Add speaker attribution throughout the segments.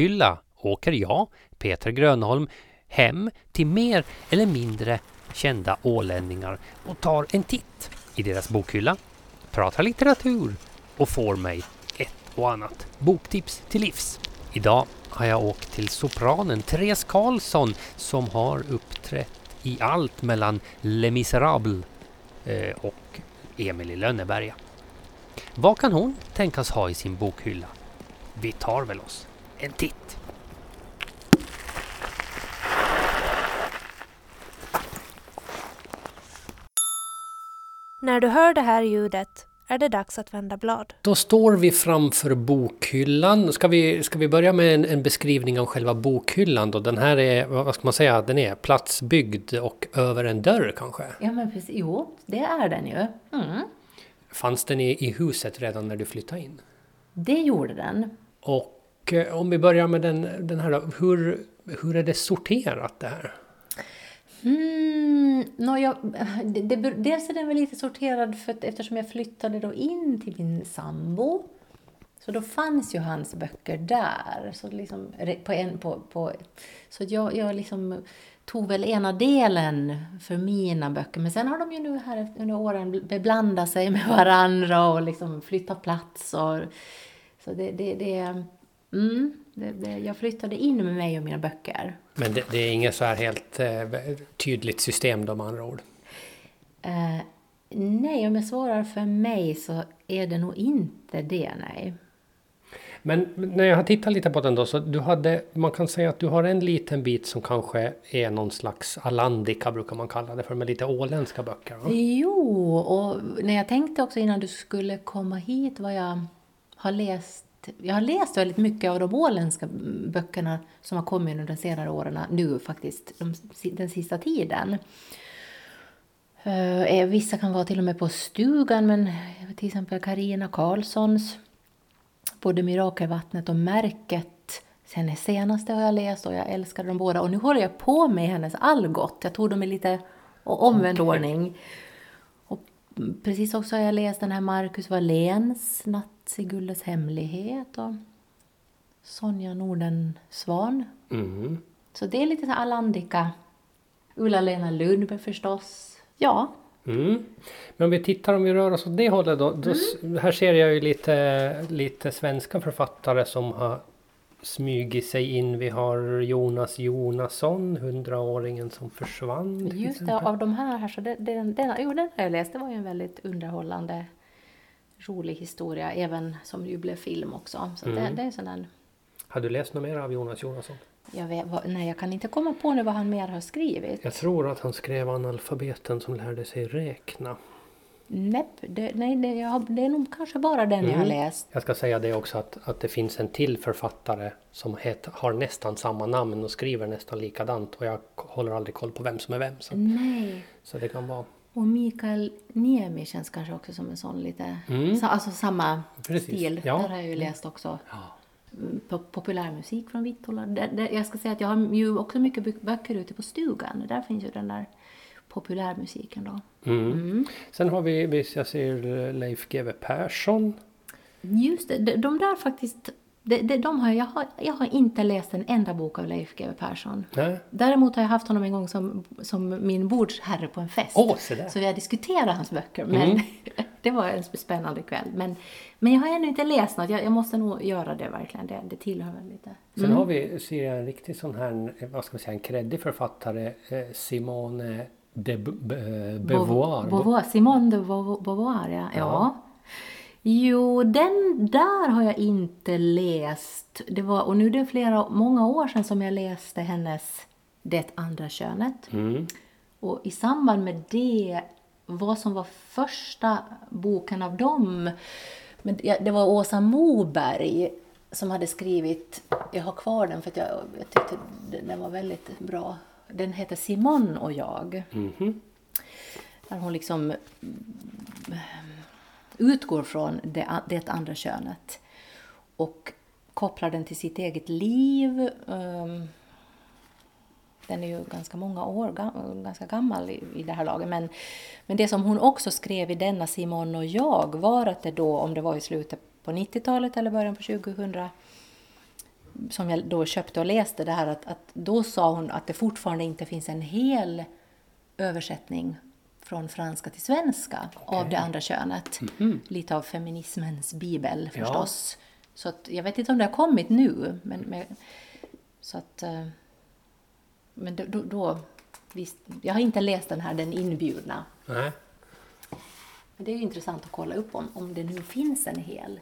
Speaker 1: Bokhylla åker jag, Peter Grönholm, hem till mer eller mindre kända ålänningar och tar en titt i deras bokhylla, pratar litteratur och får mig ett och annat boktips till livs. Idag har jag åkt till sopranen Therese Karlsson som har uppträtt i allt mellan Les Misérables eh, och Emil i Lönneberga. Vad kan hon tänkas ha i sin bokhylla? Vi tar väl oss en titt.
Speaker 2: När du hör det här ljudet är det dags att vända blad.
Speaker 1: Då står vi framför bokhyllan. Ska vi, ska vi börja med en, en beskrivning av själva bokhyllan då? Den här är, vad ska man säga, den är platsbyggd och över en dörr kanske?
Speaker 3: Ja men precis, jo det är den ju. Mm.
Speaker 1: Fanns den i, i huset redan när du flyttade in?
Speaker 3: Det gjorde den.
Speaker 1: Och Eh, om vi börjar med den, den här då, hur, hur är det sorterat det här?
Speaker 3: Mm, no, jag, det, det, dels är den väl lite sorterad för att, eftersom jag flyttade då in till min sambo. Så då fanns ju hans böcker där. Så, liksom, på en, på, på, så jag, jag liksom tog väl ena delen för mina böcker. Men sen har de ju nu här under åren beblandat sig med varandra och liksom flyttat plats. Och, så det, det, det Mm, det, det, jag flyttade in med mig och mina böcker.
Speaker 1: Men det, det är inget så här helt eh, tydligt system då med andra ord?
Speaker 3: Eh, nej, om jag svarar för mig så är det nog inte det, nej.
Speaker 1: Men när jag har tittat lite på den då, så du hade, man kan säga att du har en liten bit som kanske är någon slags Alandika brukar man kalla det för, med lite åländska böcker. Va?
Speaker 3: Jo, och när jag tänkte också innan du skulle komma hit vad jag har läst jag har läst väldigt mycket av de åländska böckerna som har kommit under de senare åren, nu faktiskt, den sista tiden. Uh, vissa kan vara till och med på stugan, men till exempel Karina Karlssons både Mirakelvattnet och Märket. Hennes senaste har jag läst och jag älskar dem båda. Och nu håller jag på med hennes Algot. Jag tog dem i lite omvänd ordning. Precis också har jag läst den här Marcus Walléns Nattsigulles hemlighet och Sonja Nordensvan.
Speaker 1: Mm.
Speaker 3: Så det är lite så Allandika. Ulla-Lena Lundberg förstås. Ja.
Speaker 1: Mm. Men om vi tittar, om vi rör oss åt det hållet då. då mm. Här ser jag ju lite, lite svenska författare som har smugit sig in. Vi har Jonas Jonasson, hundraåringen som försvann.
Speaker 3: Just det, av de här, här så den, den, den, jo, den har jag läst. Det var ju en väldigt underhållande, rolig historia, även som ju blev film också. Så mm. det, det är sån där...
Speaker 1: Har du läst något mer av Jonas Jonasson?
Speaker 3: Jag vet, nej, jag kan inte komma på nu vad han mer har skrivit.
Speaker 1: Jag tror att han skrev analfabeten som lärde sig räkna.
Speaker 3: Nej, det, nej det, jag, det är nog kanske bara den mm. jag har mm. läst.
Speaker 1: Jag ska säga det också att, att det finns en till författare som het, har nästan samma namn och skriver nästan likadant och jag håller aldrig koll på vem som är vem. Så,
Speaker 3: nej.
Speaker 1: så det kan vara...
Speaker 3: Och Mikael Niemi känns kanske också som en sån lite, mm. alltså samma Precis. stil. Ja. Där har jag ju läst också. Ja populärmusik från Vittula. Jag ska säga att jag har ju också mycket böcker ute på stugan. Där finns ju den där populärmusiken då.
Speaker 1: Mm. Mm. Sen har vi, jag ser Leif GW Persson.
Speaker 3: Just det, de där faktiskt de, de, de har, jag, har, jag har inte läst en enda bok av Leif GW Persson.
Speaker 1: Nej.
Speaker 3: Däremot har jag haft honom en gång som, som min bordsherre på en fest.
Speaker 1: Oh, så, där.
Speaker 3: så vi har diskuterat hans böcker. Men mm. det var en spännande kväll. Men, men jag har ännu inte läst något. Jag, jag måste nog göra det verkligen. Det, det tillhör väl lite.
Speaker 1: Sen mm. har vi, ser jag en riktig sån här, vad ska man säga, en kreddig författare. Eh, Simone de Beauvoir.
Speaker 3: Beauvoir. Simone de Beauvoir, ja. ja. ja. Jo, den där har jag inte läst. Det var, och nu är det flera, många år sedan som jag läste hennes Det andra könet.
Speaker 1: Mm.
Speaker 3: Och i samband med det, vad som var första boken av dem, men det var Åsa Moberg som hade skrivit, jag har kvar den för att jag, jag tyckte den var väldigt bra. Den heter Simon och jag.
Speaker 1: Mm.
Speaker 3: Där hon liksom utgår från det, det andra könet och kopplar den till sitt eget liv. Ehm, den är ju ganska många år ganska gammal i, det här laget. Men, men det som hon också skrev i denna Simon och jag var att det då, om det var i slutet på 90-talet eller början på 2000 som jag då köpte och läste, det här att, att då sa hon att det fortfarande inte finns en hel översättning från franska till svenska av det andra könet. Lite av feminismens bibel
Speaker 1: Ja.
Speaker 3: förstås. Så att, jag vet inte om det har kommit nu. Men, men, så att, eh, men då, då, då visst, jag har inte läst den här Den inbjudna.
Speaker 1: Nej.
Speaker 3: Men det är ju intressant att kolla upp om, om det nu finns en hel,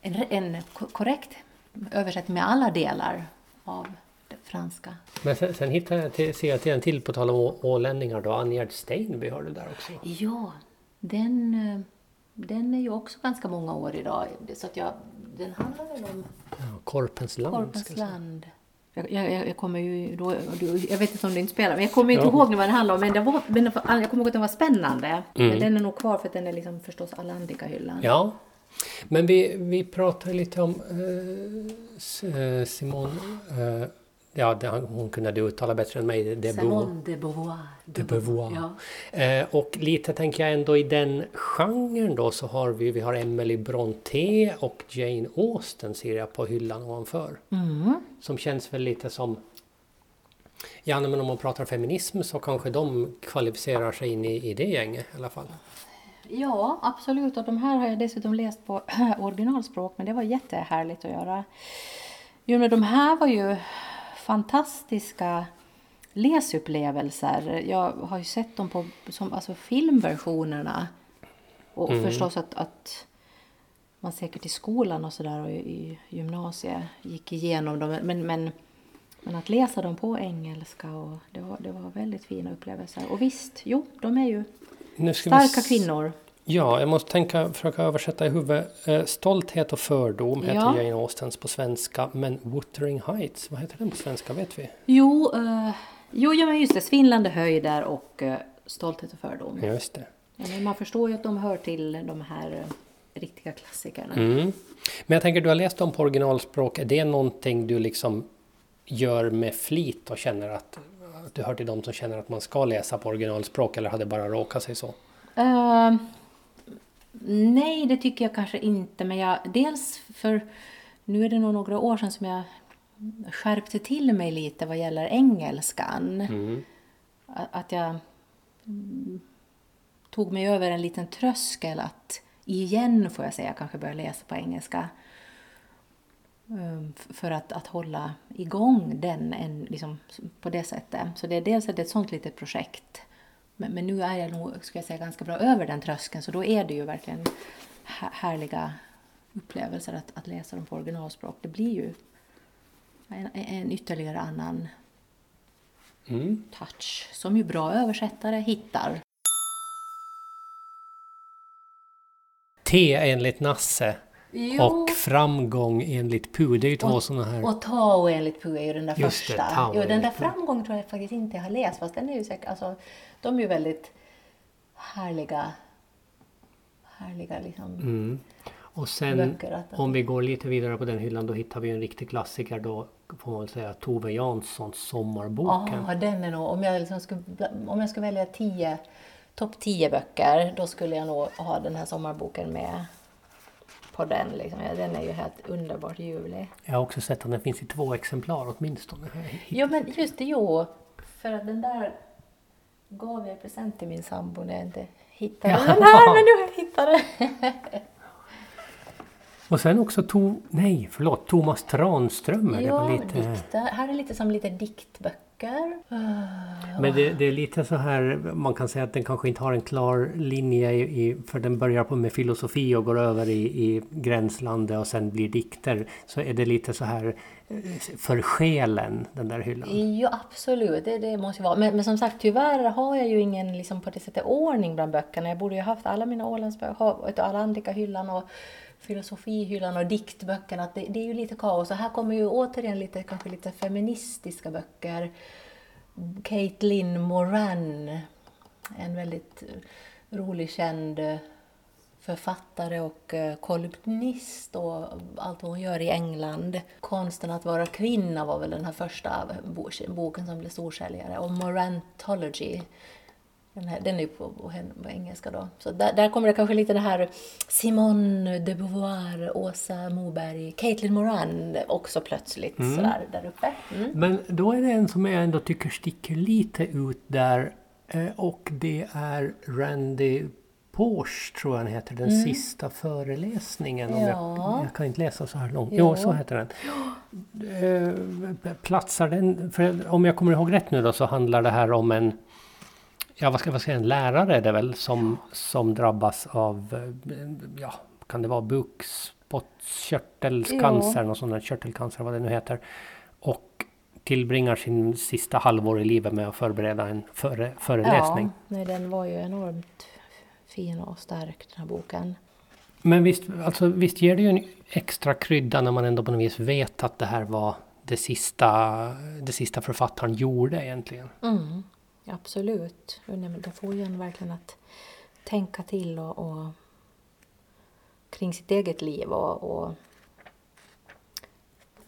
Speaker 3: en, en ko- korrekt översättning med alla delar av det franska.
Speaker 1: Men sen, sen hittade jag till, ser jag till en till på tal om å- ålänningar då. Angerd Steinby har du där också.
Speaker 3: Ja, den, eh, den är ju också ganska många år idag. Så att jag, den handlar väl om
Speaker 1: Ja, Korpens land.
Speaker 3: Korpens land. Jag, jag, jag kommer ju då, jag vet inte om du inte spelar, men jag kommer inte
Speaker 1: Ja.
Speaker 3: ihåg vad den handlar om. Men, det var, men det jag kommer ihåg att den var spännande. Men den är nog kvar för att den är liksom förstås Alandica-hyllan.
Speaker 1: Mm. Ja. Men vi, vi pratade lite om eh, eh, Simone. Eh, ja, det, hon kunde du uttala bättre än mig. Det
Speaker 3: Simone de Beauvoir.
Speaker 1: De Beauvoir.
Speaker 3: Ja.
Speaker 1: Eh, och lite tänker jag ändå i den genren då så har vi, vi har Emily Brontë och Jane Austen ser jag på hyllan ovanför.
Speaker 3: Mm.
Speaker 1: Som känns väl lite som... Ja, men om man pratar feminism så kanske de kvalificerar sig in i, i det gänget i alla fall.
Speaker 3: Ja, absolut. Och de här har jag dessutom läst på originalspråk, men det var jättehärligt att göra. Jo, men de här var ju fantastiska läsupplevelser. Jag har ju sett dem på som, alltså filmversionerna. Och förstås att, att man säkert i skolan och sådär och i, i gymnasiet gick igenom dem. Men, men, men att läsa dem på engelska, och det, var, det var väldigt fina upplevelser. Och visst, jo, de är ju
Speaker 1: Nu ska vi
Speaker 3: starka
Speaker 1: s-
Speaker 3: kvinnor.
Speaker 1: Ja, jag måste tänka, försöka översätta i huvudet. Eh, Stolthet och fördom heter
Speaker 3: Ja.
Speaker 1: Jane Austens på svenska. Men Wuthering Heights, vad heter den på svenska? Vet vi?
Speaker 3: Jo, eh, jo ja, men just det. Svindlande höjder och eh, stolthet och fördom.
Speaker 1: Just det.
Speaker 3: Ja, man förstår ju att de hör till de här eh, riktiga klassikerna.
Speaker 1: Mm. Men jag tänker, du har läst dem på originalspråk. Är det någonting du liksom gör med flit och känner att, att du hör till de som känner att man ska läsa på originalspråk eller hade bara råkat sig så?
Speaker 3: Eh, nej, det tycker jag kanske inte. Men jag, dels för nu är det nog några år sedan som jag skärpte till mig lite vad gäller engelskan.
Speaker 1: Mm.
Speaker 3: Att jag mm, tog mig över en liten tröskel att igen, får jag säga, kanske börja läsa på engelska. F- För att, att hålla igång den en, liksom, på det sättet. Så det är dels ett, ett sånt litet projekt. Men, men nu är jag nog, ska jag säga, ganska bra över den tröskeln. Så då är det ju verkligen här, härliga upplevelser att, att läsa dem på originalspråk. Det blir ju en, en ytterligare annan
Speaker 1: Mm.
Speaker 3: touch som ju bra översättare hittar.
Speaker 1: T enligt Nasse och framgång enligt Pu. Det är ju två sådana här...
Speaker 3: Och Tao enligt Pu är ju den där
Speaker 1: Just det,
Speaker 3: första.
Speaker 1: Tao
Speaker 3: jo, den där framgång tror jag faktiskt inte jag har läst. Fast den är ju säkert, alltså, de är ju väldigt härliga, härliga liksom.
Speaker 1: Mm. Och sen
Speaker 3: Böcker att-
Speaker 1: om vi går lite vidare på den hyllan då hittar vi en riktig klassiker då får man väl säga Tove Janssons Sommarboken.
Speaker 3: Ja, den är nog, om jag, liksom skulle, om jag skulle välja tio, topp tio böcker, då skulle jag nog ha den här sommarboken med på den. Liksom. Ja, Den är ju helt underbart ljuvlig.
Speaker 1: Jag har också sett att den finns i två exemplar åtminstone.
Speaker 3: Jo, men just det, jo. För att den där gav jag i present till min sambo när jag inte hittade
Speaker 1: Ja.
Speaker 3: den här, men nu hittat den.
Speaker 1: Och sen också to, nej, förlåt, Thomas Tranströmer. det
Speaker 3: Ja,
Speaker 1: var lite,
Speaker 3: dikter. Här är lite som lite diktböcker.
Speaker 1: Men det, det är lite så här, man kan säga att den kanske inte har en klar linje i, i, för den börjar på med filosofi och går över i, i gränslandet och sen blir dikter. Så är det lite så här eh, för själen, den där hyllan.
Speaker 3: Ja, absolut. Det, det måste vara. Men, men som sagt, tyvärr har jag ju ingen liksom, på det sättet ordning bland böckerna. Jag borde ju haft alla mina Ålandsböcker, ha- utav Alandica-hyllan och filosofihyllan och diktböckerna. Att Det, det är ju lite kaos. Och här kommer ju återigen lite, kanske lite feministiska böcker. Caitlin Moran, en väldigt rolig, känd författare och eh, kolumnist och allt vad hon gör i England. Konsten att vara kvinna var väl den här första boken som blev storsäljare. Och Morantology den, här, den är ju på, på, engelska då. Så där, där kommer det kanske lite det här Simone de Beauvoir, Åsa Moberg, Caitlin Moran också plötsligt sådär där uppe. Mm.
Speaker 1: Men då är det en som jag ändå tycker sticker lite ut där eh, och det är Randy Porsche tror jag den heter, den sista föreläsningen. Om jag,
Speaker 3: Mm. Ja.
Speaker 1: jag kan inte läsa så här långt.
Speaker 3: Jo.
Speaker 1: Jo, så heter den. Eh, Platsar den, för om jag kommer ihåg rätt nu då så handlar det här om en Ja, vad ska jag säga, en lärare är det väl som, som drabbas av, eh, ja, kan det vara bukspottkörtelcancer, sån där körtelcancer, vad det nu heter. Och tillbringar sin sista halvår i livet med att förbereda en före, föreläsning.
Speaker 3: Ja, nej, den var ju enormt fin och stark den här boken.
Speaker 1: Men visst, alltså, visst ger det ju en extra krydda när man ändå på något vis vet att det här var det sista, det sista författaren gjorde egentligen.
Speaker 3: Mm, absolut. Det får ju en verkligen att tänka till och, och kring sitt eget liv och, och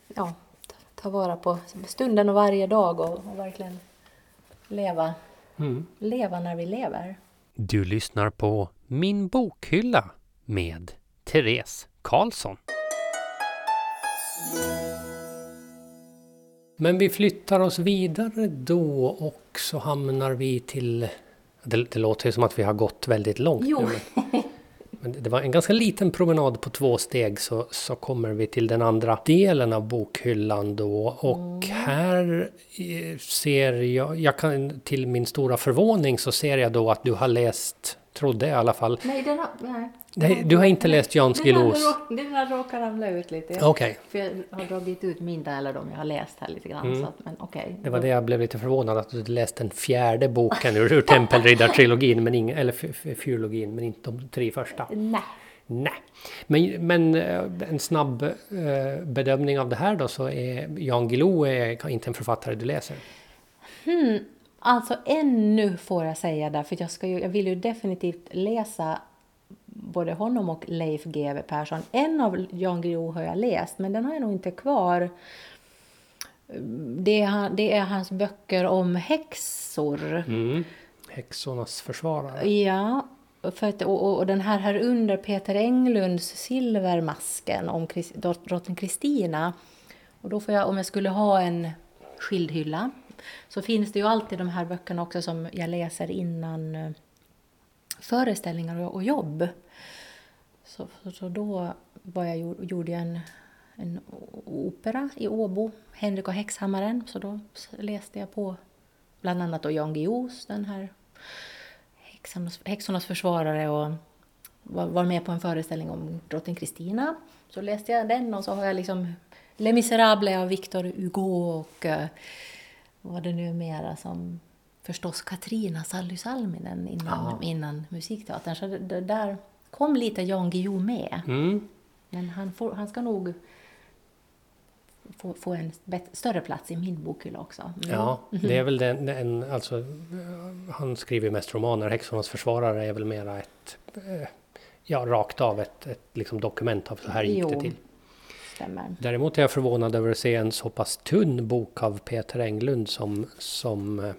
Speaker 3: ja, ta- ta vara på stunden och varje dag och, och verkligen leva,
Speaker 1: Mm.
Speaker 3: leva när vi lever.
Speaker 1: Du lyssnar på Min bokhylla med Therese Karlsson. Men vi flyttar oss vidare då och så hamnar vi till... Det, det låter ju som att vi har gått väldigt långt
Speaker 3: Jo.
Speaker 1: nu. Men, men det var en ganska liten promenad på två steg så, så kommer vi till den andra delen av bokhyllan då. Och här eh, ser jag, jag kan, till min stora förvåning så ser jag då att du har läst, trodde jag i alla fall,
Speaker 3: Nej, den har, nej.
Speaker 1: Nej, du har inte läst Jan Guillous?
Speaker 3: den har råkat ramla ut lite.
Speaker 1: Okej,
Speaker 3: För jag har dragit ut mina eller de jag har läst här lite grann. Så att, men.
Speaker 1: Mm. det var det jag blev lite förvånad att du hade läst den fjärde boken ur, ur Tempelriddartrilogin, men ing, eller fyrologin, men inte de tre första.
Speaker 3: Nej.
Speaker 1: Nej. Men, men eh, en snabb eh, bedömning av det här då så är Jan Guillou är inte en författare du läser.
Speaker 3: Alltså ännu får jag säga där, för jag, ska ju, jag vill ju definitivt läsa både honom och Leif GW Persson. En av Jan Guillou har jag läst, men den har jag nog inte kvar. Det är, det är hans böcker om häxor.
Speaker 1: Mm. Häxornas försvarare.
Speaker 3: Ja, för att, och, och, den här här under Peter Englunds Silvermasken om Chris, drottning Kristina. Och då får jag, om jag skulle ha en skild hylla, så finns det ju alltid de här böckerna också som jag läser innan eh, föreställningar och, jobb. Så, så, då var jag, gjorde- jag en, en opera i Åbo, Henrik och häxhammaren, så då läste jag på bland annat då Jan Guillous, den här häxornas, häxornas försvarare och var, var med på en föreställning om drottning Kristina. Så läste jag den och så har jag liksom Les Misérables av Victor Hugo och eh, vad det nu är mera som förstås Katrina Sally Salminen innan, innan Musikteatern. Så det, det där kom lite Jan Guillou med.
Speaker 1: Mm.
Speaker 3: Men han, får, han ska nog få, få en större plats i min bokhylla också. Mm.
Speaker 1: Ja, det är väl den, den alltså, han skriver mest romaner. Häxornas försvarare är väl mera ett, eh, ja, rakt av ett, ett liksom dokument av så här gick det
Speaker 3: Jo.
Speaker 1: till.
Speaker 3: Stämmer.
Speaker 1: Däremot är jag förvånad över att se en så pass tunn bok av Peter Englund som, som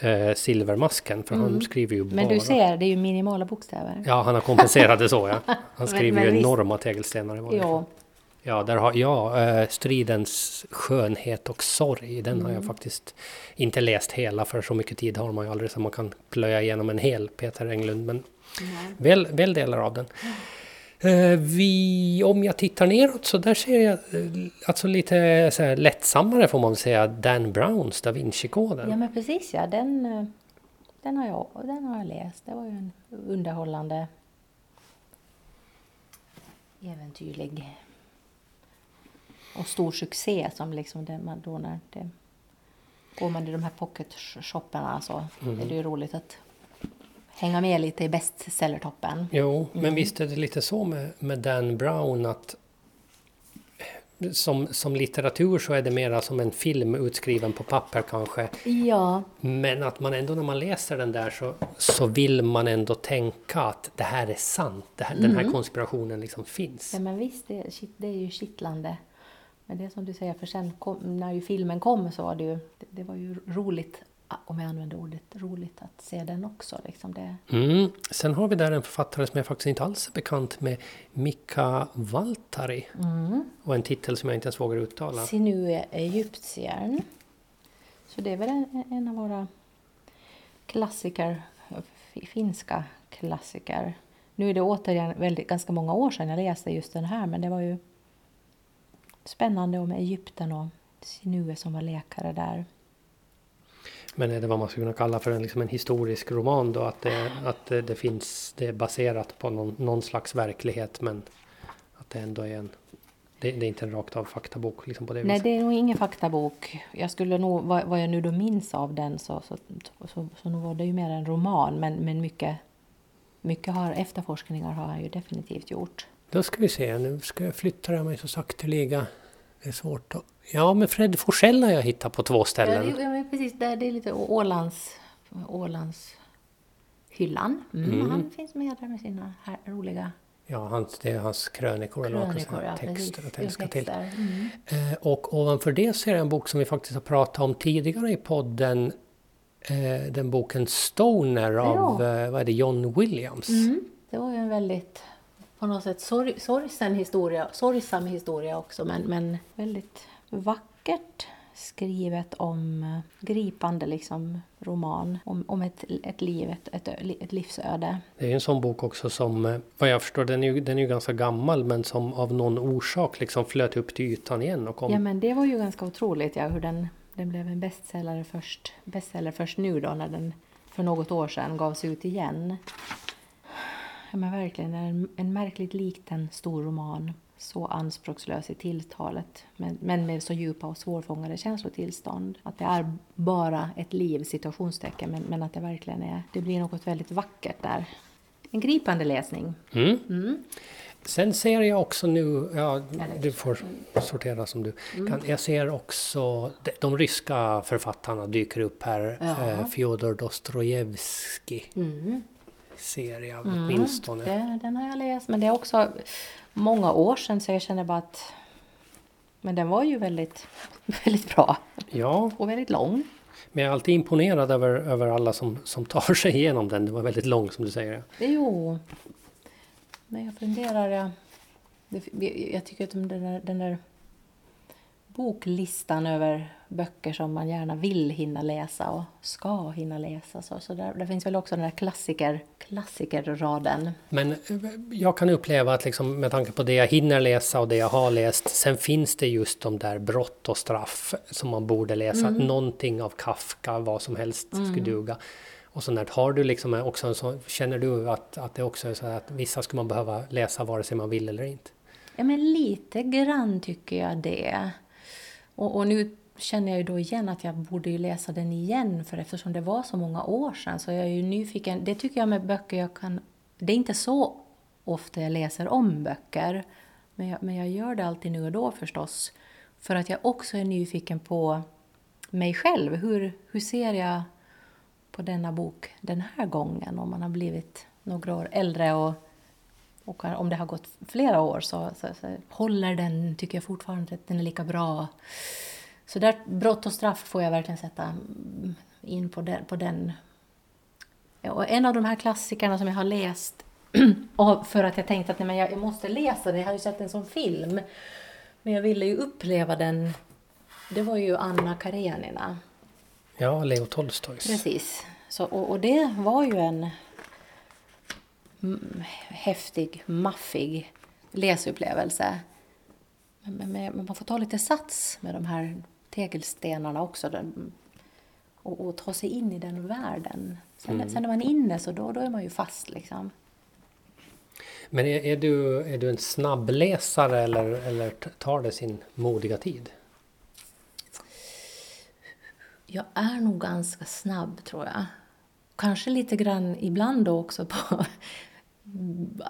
Speaker 1: eh, Silvermasken, för han skriver ju bara...
Speaker 3: Mm. Men du ser, det är ju minimala bokstäver.
Speaker 1: Ja, han har kompenserat det så ja. Han
Speaker 3: Men-
Speaker 1: skriver
Speaker 3: men
Speaker 1: ju
Speaker 3: visst-
Speaker 1: enorma tegelstenar i vanliga fall. Ja, där har ja, eh, Stridens skönhet och sorg. Den har jag
Speaker 3: Mm.
Speaker 1: faktiskt inte läst hela för så mycket tid har man ju aldrig så man kan plöja igenom en hel Peter Englund. Men väl, väl delar av den. Eh, vi, om jag tittar neråt så där ser jag eh, alltså lite så här lättsammare får man säga Dan Browns Da Vinci-koden.
Speaker 3: ja men precis ja, den, eh, den, har jag, den har jag läst. Det var ju en underhållande, äventyrlig och stor succé som liksom det, man då när det går man i de här pocket-shopparna så är det ju roligt att hänga med lite i bestsellertoppen.
Speaker 1: Jo, men visst är det lite så med, med Dan Brown att som, som litteratur så är det mera som en film utskriven på papper kanske.
Speaker 3: Ja,
Speaker 1: Men att man ändå när man läser den där så, så vill man ändå tänka att det här är sant. Här, Den här konspirationen liksom finns.
Speaker 3: Ja men visst, det, shit, det är ju kittlande. Men det är som du säger, för sen kom, när ju filmen kom så var det ju, det, det var ju roligt om jag använder ordet roligt, att se den också. Liksom det.
Speaker 1: Mm. Sen har vi där en författare som jag faktiskt inte alls är bekant med, Mika Valtari.
Speaker 3: Mm.
Speaker 1: Och en titel som jag inte ens vågar uttala.
Speaker 3: Sinue egyptiern. Så det är väl en, en av våra klassiker, finska klassiker. Nu är det återigen väldigt, ganska många år sedan jag läste just den här, men det var ju spännande om Egypten och Sinue som var läkare där.
Speaker 1: Men är det vad man skulle kunna kalla för en, liksom en historisk roman då? Att, det, att det, det finns, det är baserat på någon, någon, slags verklighet men att det ändå är en... Det, det är inte en rakt av faktabok liksom på det
Speaker 3: Nej,
Speaker 1: viset.
Speaker 3: det är nog ingen faktabok. Jag skulle nog, vad, vad jag nu då minns av den så, så, så, så, så nog var det ju mer en roman men, men mycket, mycket har, efterforskningar har han ju definitivt gjort.
Speaker 1: Då ska vi se, nu ska jag flytta mig så sakteliga. Det är svårt att... Ja, men Fred Forsell har jag hittat på två ställen.
Speaker 3: Ja, det, precis. Det, det är lite Ålands, Ålands hyllan. Mm,
Speaker 1: Mm.
Speaker 3: Han finns med där med sina här roliga
Speaker 1: Ja, hans, det är hans krönikor eller vad man kan säga, texter att älska till.
Speaker 3: Mm.
Speaker 1: Eh, och ovanför det ser jag en bok som vi faktiskt har pratat om tidigare i podden. Eh, den boken Stoner av
Speaker 3: Ja.
Speaker 1: eh, vad är det, John Williams.
Speaker 3: Mm. Det var ju en väldigt, på något sätt, sorg, sorgsen historia, sorgsam historia också, men, men väldigt vackert skrivet om eh, gripande liksom roman om, om ett, ett liv, ett, ett, livsöde.
Speaker 1: Det är en sån bok också som, eh, vad jag förstår, den är ju, den är ju ganska gammal men som av någon orsak liksom flöt upp till ytan igen och kom.
Speaker 3: Ja men det var ju ganska otroligt ja, hur den, den blev en bestsäljare först, bestseller först nu då när den för något år sedan gavs ut igen. Men verkligen, en, en märkligt liten stor roman. Så anspråkslös i tilltalet men, men med så djupa och svårfångade känslotillstånd. Att det är bara ett liv, situationstecken, men, men att det verkligen är, det blir något väldigt vackert där. En gripande läsning.
Speaker 1: Mm.
Speaker 3: Mm.
Speaker 1: Sen ser jag också nu, ja, du får sortera som du
Speaker 3: Mm.
Speaker 1: kan. Jag ser också, de, de ryska författarna dyker upp här.
Speaker 3: Ja.
Speaker 1: Eh, Fjodor Dostojevskij
Speaker 3: Mm.
Speaker 1: Ser jag
Speaker 3: Mm,
Speaker 1: åtminstone.
Speaker 3: Det, den har jag läst, men det är också många år sedan så jag känner bara att... Men den var ju väldigt, väldigt bra
Speaker 1: Ja,
Speaker 3: och väldigt lång.
Speaker 1: men jag är alltid imponerad över, över alla som, som tar sig igenom den. Det var väldigt lång som du säger.
Speaker 3: Jo, men jag funderar... Jag, jag tycker att den där, den där boklistan över böcker som man gärna vill hinna läsa och ska hinna läsa. Så, så där, där finns väl också den där klassiker, klassikerraden.
Speaker 1: Men eh, jag kan uppleva att liksom, med tanke på det jag hinner läsa och det jag har läst, sen finns det just de där brott och straff som man borde läsa.
Speaker 3: Mm.
Speaker 1: Någonting av Kafka, vad som helst skulle duga. Och så när har du liksom också en sån, känner du att, att det också är så att vissa skulle man behöva läsa vare sig man vill eller inte?
Speaker 3: Ja, men lite grann tycker jag det. Och, och nu känner jag ju då igen att jag borde ju läsa den igen för eftersom det var så många år sedan så jag är ju nyfiken. Det tycker jag med böcker jag kan... Det är inte så ofta jag läser om böcker men jag, men jag gör det alltid nu och då förstås. För att jag också är nyfiken på mig själv. Hur, hur ser jag på denna bok den här gången om man har blivit några år äldre och och om det har gått flera år så, så, så håller den, tycker jag fortfarande att den är lika bra. Så där, brott och straff får jag verkligen sätta mm, in på den. På den. Och en av de här klassikerna som jag har läst, för att jag tänkte att nej, men jag, måste läsa den, jag har ju sett den som film, men jag ville ju uppleva den, det var ju Anna Karenina.
Speaker 1: Ja, Leo Tolstojs.
Speaker 3: Precis. Så, och, och det var ju en häftig, maffig läsupplevelse. Men, men, man får ta lite sats med de här tegelstenarna också. Den, och, och ta sig in i den världen. Sen,
Speaker 1: Mm.
Speaker 3: sen när man är inne så då, då är man ju fast liksom.
Speaker 1: Men är, är, du, är du en snabbläsare eller, eller tar det sin modiga tid?
Speaker 3: Jag är nog ganska snabb tror jag. Kanske lite grann ibland också på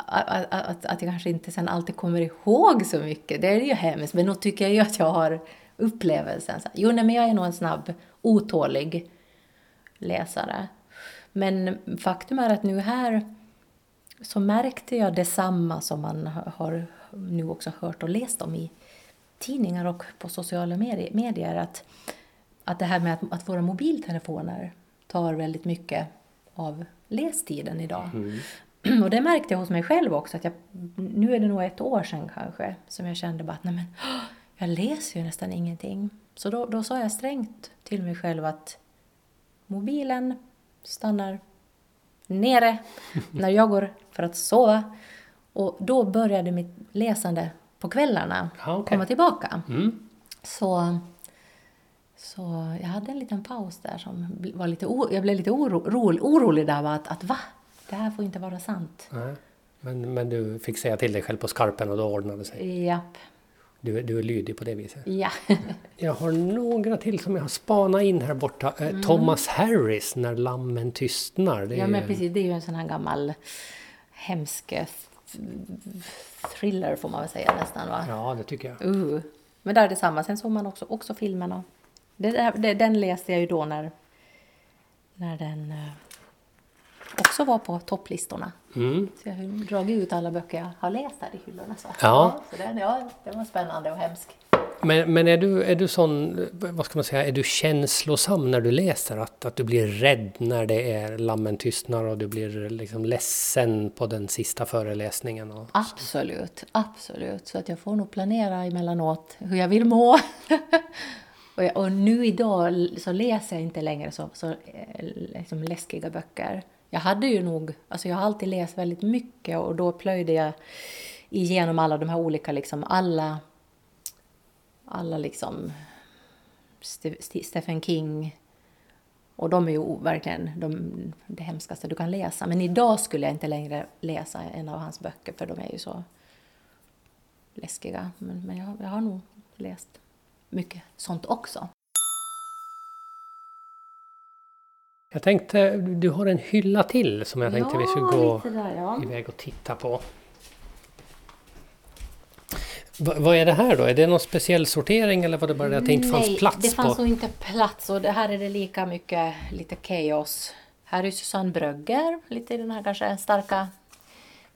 Speaker 3: att, att, att jag kanske inte sen alltid kommer ihåg så mycket. Det är ju hemskt, men nog tycker jag ju att jag har upplevelsen. Så, Jo, nej, men jag är nog en snabb, otålig läsare. Men faktum är att nu här så märkte jag detsamma som man har nu också hört och läst om i tidningar och på sociala medier, medier att att det här med att, att våra mobiltelefoner tar väldigt mycket av lästiden idag. Mm. Och det märkte jag hos mig själv också. Att jag, nu är det nog ett år sedan kanske som jag kände bara att nej men, jag läser ju nästan ingenting. Så då, då sa jag strängt till mig själv att mobilen stannar nere när jag går för att sova. Och då började mitt läsande på kvällarna
Speaker 1: Ja, okej.
Speaker 3: komma tillbaka.
Speaker 1: Mm.
Speaker 3: Så, så jag hade en liten paus där som var lite o, jag blev lite oro, ro, orolig där att, att va? Det här får inte vara sant.
Speaker 1: Nej. Men, men du fick säga till dig själv på skarpen och då ordnade det sig.
Speaker 3: Japp,
Speaker 1: Du, du är lydig på det viset.
Speaker 3: ja.
Speaker 1: Jag har några till som jag har spanat in här borta. Eh, Thomas Harris, När lammen tystnar. Det är
Speaker 3: ja men precis, det är ju en sån här gammal hemsk thriller får man väl säga nästan va?
Speaker 1: Ja, det tycker jag.
Speaker 3: Uh. Men där är det samma. Sen såg man också, också filmen. Och det, det, den läste jag ju då när, när den eh, också var på topplistorna.
Speaker 1: Mm.
Speaker 3: Så jag har dragit ut alla böcker jag har läst här i hyllorna. Så.
Speaker 1: Ja.
Speaker 3: så den, ja, det var spännande och hemskt.
Speaker 1: Men, men är, du, är du sån, vad ska man säga, är du känslosam när du läser? Att, att du blir rädd när det är lammen tystnar och du blir liksom ledsen på den sista föreläsningen? Och,
Speaker 3: Absolut, absolut. Så att jag får nog planera emellanåt hur jag vill må. och, jag, och nu idag så läser jag inte längre så, så eh, liksom läskiga böcker. Jag hade ju nog, alltså jag har alltid läst väldigt mycket och då plöjde jag igenom alla de här olika, liksom alla, alla liksom Stephen King, och de är ju verkligen de, det hemskaste du kan läsa. Men idag skulle jag inte längre läsa en av hans böcker för de är ju så läskiga. Men, men jag, jag har nog läst mycket sånt också.
Speaker 1: Jag tänkte, du har en hylla till som jag tänkte vi skulle gå
Speaker 3: där, ja.
Speaker 1: iväg och titta på. Va, vad är det här då? Är det någon speciell sortering eller var det bara det att det inte fanns
Speaker 3: Nej,
Speaker 1: plats
Speaker 3: det fanns
Speaker 1: på?
Speaker 3: nog inte plats och det här är det lika mycket lite chaos. Här är Susanne Brögger, lite den här kanske starka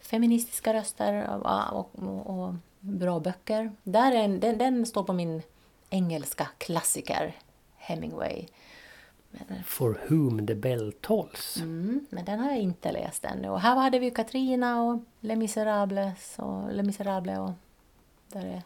Speaker 3: feministiska röster och, och, och, och bra böcker. Där är en, den, den står på min engelska klassiker, Hemingway.
Speaker 1: For whom the bell tolls.
Speaker 3: mm, men den har jag inte läst ännu. Och här hade vi Katrina och Les Misérables och Les Misérables och där är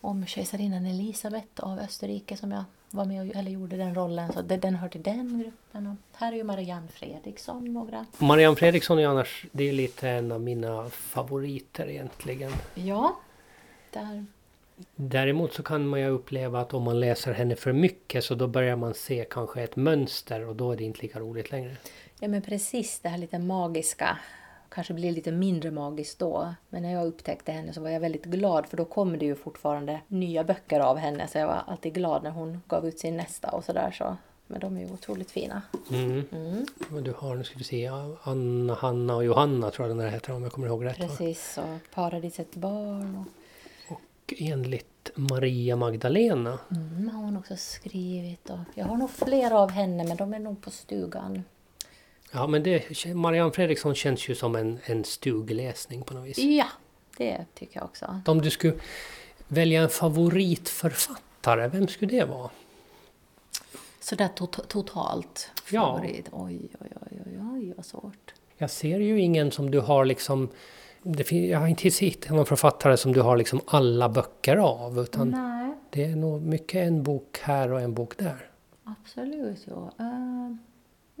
Speaker 3: om kejsarinnan Elisabeth av Österrike som jag var med och eller gjorde den rollen. Så det, den hör till den gruppen. Och här är ju Marianne Fredriksson några.
Speaker 1: Marianne Fredriksson är annars, det är lite en av mina favoriter egentligen.
Speaker 3: Ja, där.
Speaker 1: Däremot så kan man ju uppleva att om man läser henne för mycket så då börjar man se kanske ett mönster och då är det inte lika roligt längre.
Speaker 3: Ja men precis det här lite magiska. Kanske blir lite mindre magiskt då. Men när jag upptäckte henne så var jag väldigt glad för då kommer det ju fortfarande nya böcker av henne. Så jag var alltid glad när hon gav ut sin nästa och sådär så. Men de är ju otroligt fina.
Speaker 1: Mm.
Speaker 3: Mm,
Speaker 1: Du har, nu ska vi se, Anna, Hanna och Johanna tror jag den där heter om jag kommer ihåg rätt.
Speaker 3: precis, och Paradisets barn. Och,
Speaker 1: Och enligt Maria Magdalena
Speaker 3: mm, har hon också skrivit. Och jag har nog flera av henne men de är nog på stugan.
Speaker 1: Ja men det, Marianne Fredriksson känns ju som en, en stugläsning på något vis.
Speaker 3: Ja, det tycker jag också.
Speaker 1: Om du skulle välja en favoritförfattare, vem skulle det vara?
Speaker 3: Sådär tot- totalt
Speaker 1: Ja.
Speaker 3: favorit. Oj, oj, oj, oj, oj, vad svårt.
Speaker 1: Jag ser ju ingen som du har liksom... Det jag har inte hittat någon författare som du har liksom alla böcker av. Utan
Speaker 3: Nej.
Speaker 1: det är nog mycket en bok här och en bok där.
Speaker 3: Absolut, ja. Eh,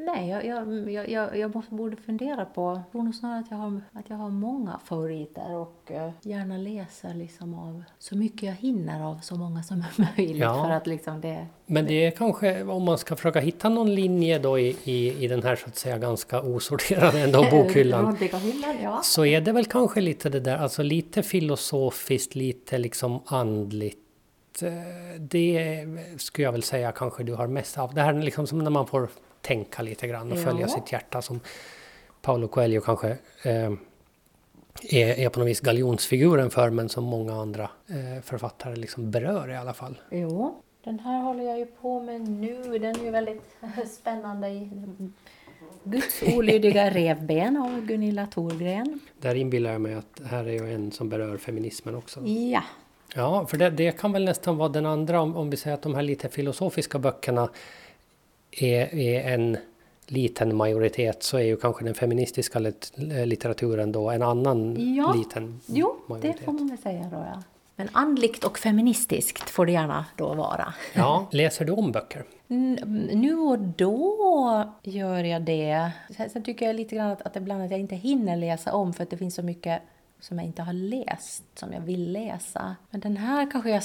Speaker 3: nej, jag, jag, jag, jag, måste, borde fundera på... Jag tror nog snarare att jag har, att jag har många favoriter och eh, gärna läser liksom av så mycket jag hinner av så många som är möjligt.
Speaker 1: Ja.
Speaker 3: För att liksom det...
Speaker 1: Men det är kanske, om man ska försöka hitta någon linje då i, i, i den här så att säga ganska osorterade ändå bokhyllan.
Speaker 3: Bokhylllan, ja.
Speaker 1: Så är det väl kanske lite det där, alltså lite filosofiskt, lite liksom andligt. Eh, Det skulle jag väl säga kanske du har mest av. Det här är liksom som när man får tänka lite grann och
Speaker 3: Ja.
Speaker 1: följa sitt hjärta som Paolo Coelho kanske eh, är, är på något vis galjonsfiguren för men som många andra eh, författare liksom berör i alla fall.
Speaker 3: Jo, den här håller jag ju på med nu. Den är ju väldigt spännande. i Guds olydiga revben av Gunilla Thorgren.
Speaker 1: Där inbillar jag mig att här är ju en som berör feminismen också.
Speaker 3: Ja,
Speaker 1: Ja, för det, det kan väl nästan vara den andra om, om vi säger att de här lite filosofiska böckerna är, är en liten majoritet så är ju kanske den feministiska lit- litteraturen då en annan
Speaker 3: Ja,
Speaker 1: liten
Speaker 3: Jo, det
Speaker 1: majoritet.
Speaker 3: får man väl säga då ja. Men andligt och feministiskt får det gärna då vara.
Speaker 1: Ja, läser du om böcker?
Speaker 3: N- Nu och då gör jag det. Sen, sen tycker jag lite grann att, att ibland att jag inte hinner läsa om för att det finns så mycket som jag inte har läst, som jag vill läsa. Men den här kanske jag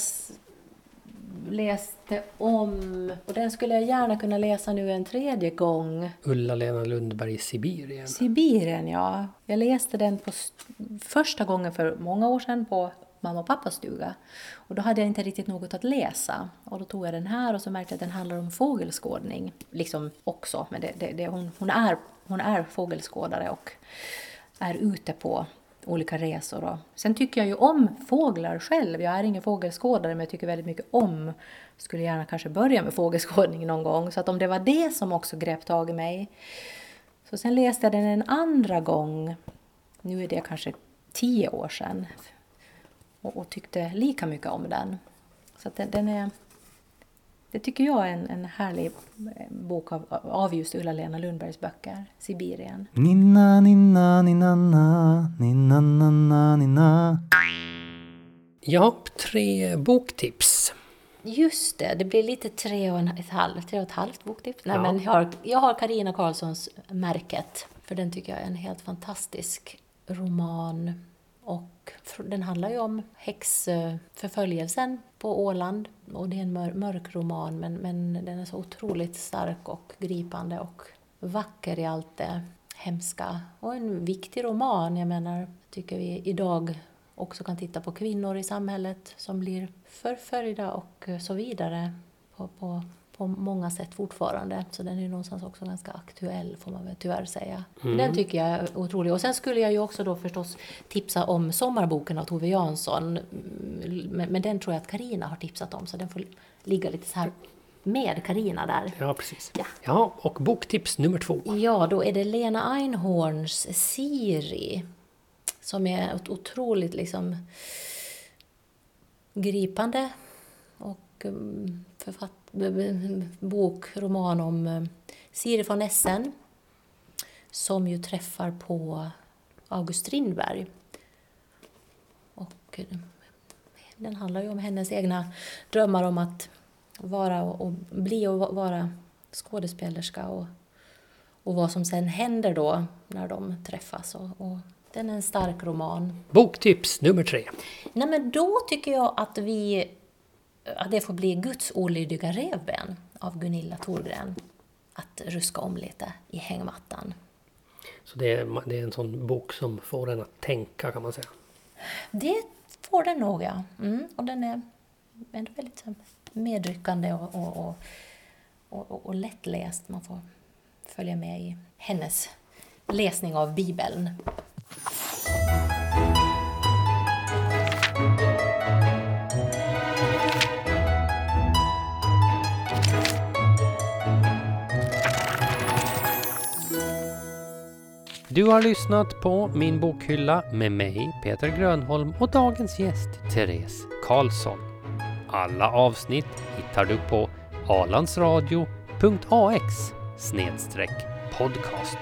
Speaker 3: läste om och den skulle jag gärna kunna läsa nu en tredje gång.
Speaker 1: Ulla-Lena Lundberg i Sibirien.
Speaker 3: Sibirien, ja. Jag läste den på st- första gången för många år sedan på mamma och pappas stuga. Och då hade jag inte riktigt något att läsa. Och då tog jag den här och så märkte jag att den handlar om fågelskådning. Liksom också, men det, det, det, hon, hon, är, hon är fågelskådare och är ute på olika resor. Då. sen tycker jag ju om fåglar själv. Jag är ingen fågelskådare men jag tycker väldigt mycket om. Skulle gärna kanske börja med fågelskådning någon gång. Så att om det var det som också grep tag i mig så sen läste jag den en andra gång, nu är det kanske tio år sedan, och, och tyckte lika mycket om den. Så att den, den är, det tycker jag är en, en härlig eh, bok av, av just Ulla-Lena Lundbergs böcker, Sibirien.
Speaker 4: Ninna, ninna, ninna, na, ninna, na, na, ninna.
Speaker 1: Ja, tre boktips.
Speaker 3: Just det, det blir lite tre och, en, ett halvt, tre och ett halvt boktips. Nej,
Speaker 1: Ja.
Speaker 3: men jag har, jag har Carina Karlssons Märket, för den tycker jag är en helt fantastisk roman. Och den handlar ju om häxförföljelsen på Åland. Och det är en mörk roman, men, men den är så otroligt stark och gripande och vacker i allt det hemska. Och en viktig roman, jag menar, tycker vi idag också kan titta på kvinnor i samhället som blir förföljda och så vidare på, på, på många sätt fortfarande. Så den är någonstans också ganska aktuell får man väl tyvärr säga. Den tycker jag är otrolig. Och sen skulle jag ju också då förstås tipsa om Sommarboken av Tove Jansson. Mm, Men, men den tror jag att Karina har tipsat om så den får ligga lite så här med Karina där.
Speaker 1: Ja, precis.
Speaker 3: Ja.
Speaker 1: Ja, och boktips nummer två.
Speaker 3: Ja, då är det Lena Einhorns Siri. Som är otroligt liksom gripande och författ, b- b- bok, roman om um, Siri von Essen. Som ju träffar på August Strindberg. Och um, den handlar ju om hennes egna drömmar om att vara och, bli och va- vara skådespelerska och och vad som sen händer då när de träffas. Och, och den är en stark roman.
Speaker 1: Boktips nummer tre.
Speaker 3: Nej, men då tycker jag att, vi, att det får bli Guds olydiga revben av Gunilla Thorgren. Att ruska om lite i hängmattan.
Speaker 1: Så det är, det är en sån bok som får en att tänka kan man säga.
Speaker 3: Det får den nog, ja. Mm, och den är ändå väldigt medryckande och, och, och, och, och lättläst. Man får följa med i hennes läsning av Bibeln.
Speaker 1: Du har lyssnat på Min bokhylla med mig, Peter Grönholm och dagens gäst, Therese Karlsson. Alla avsnitt hittar du på alandsradio.ax podcast.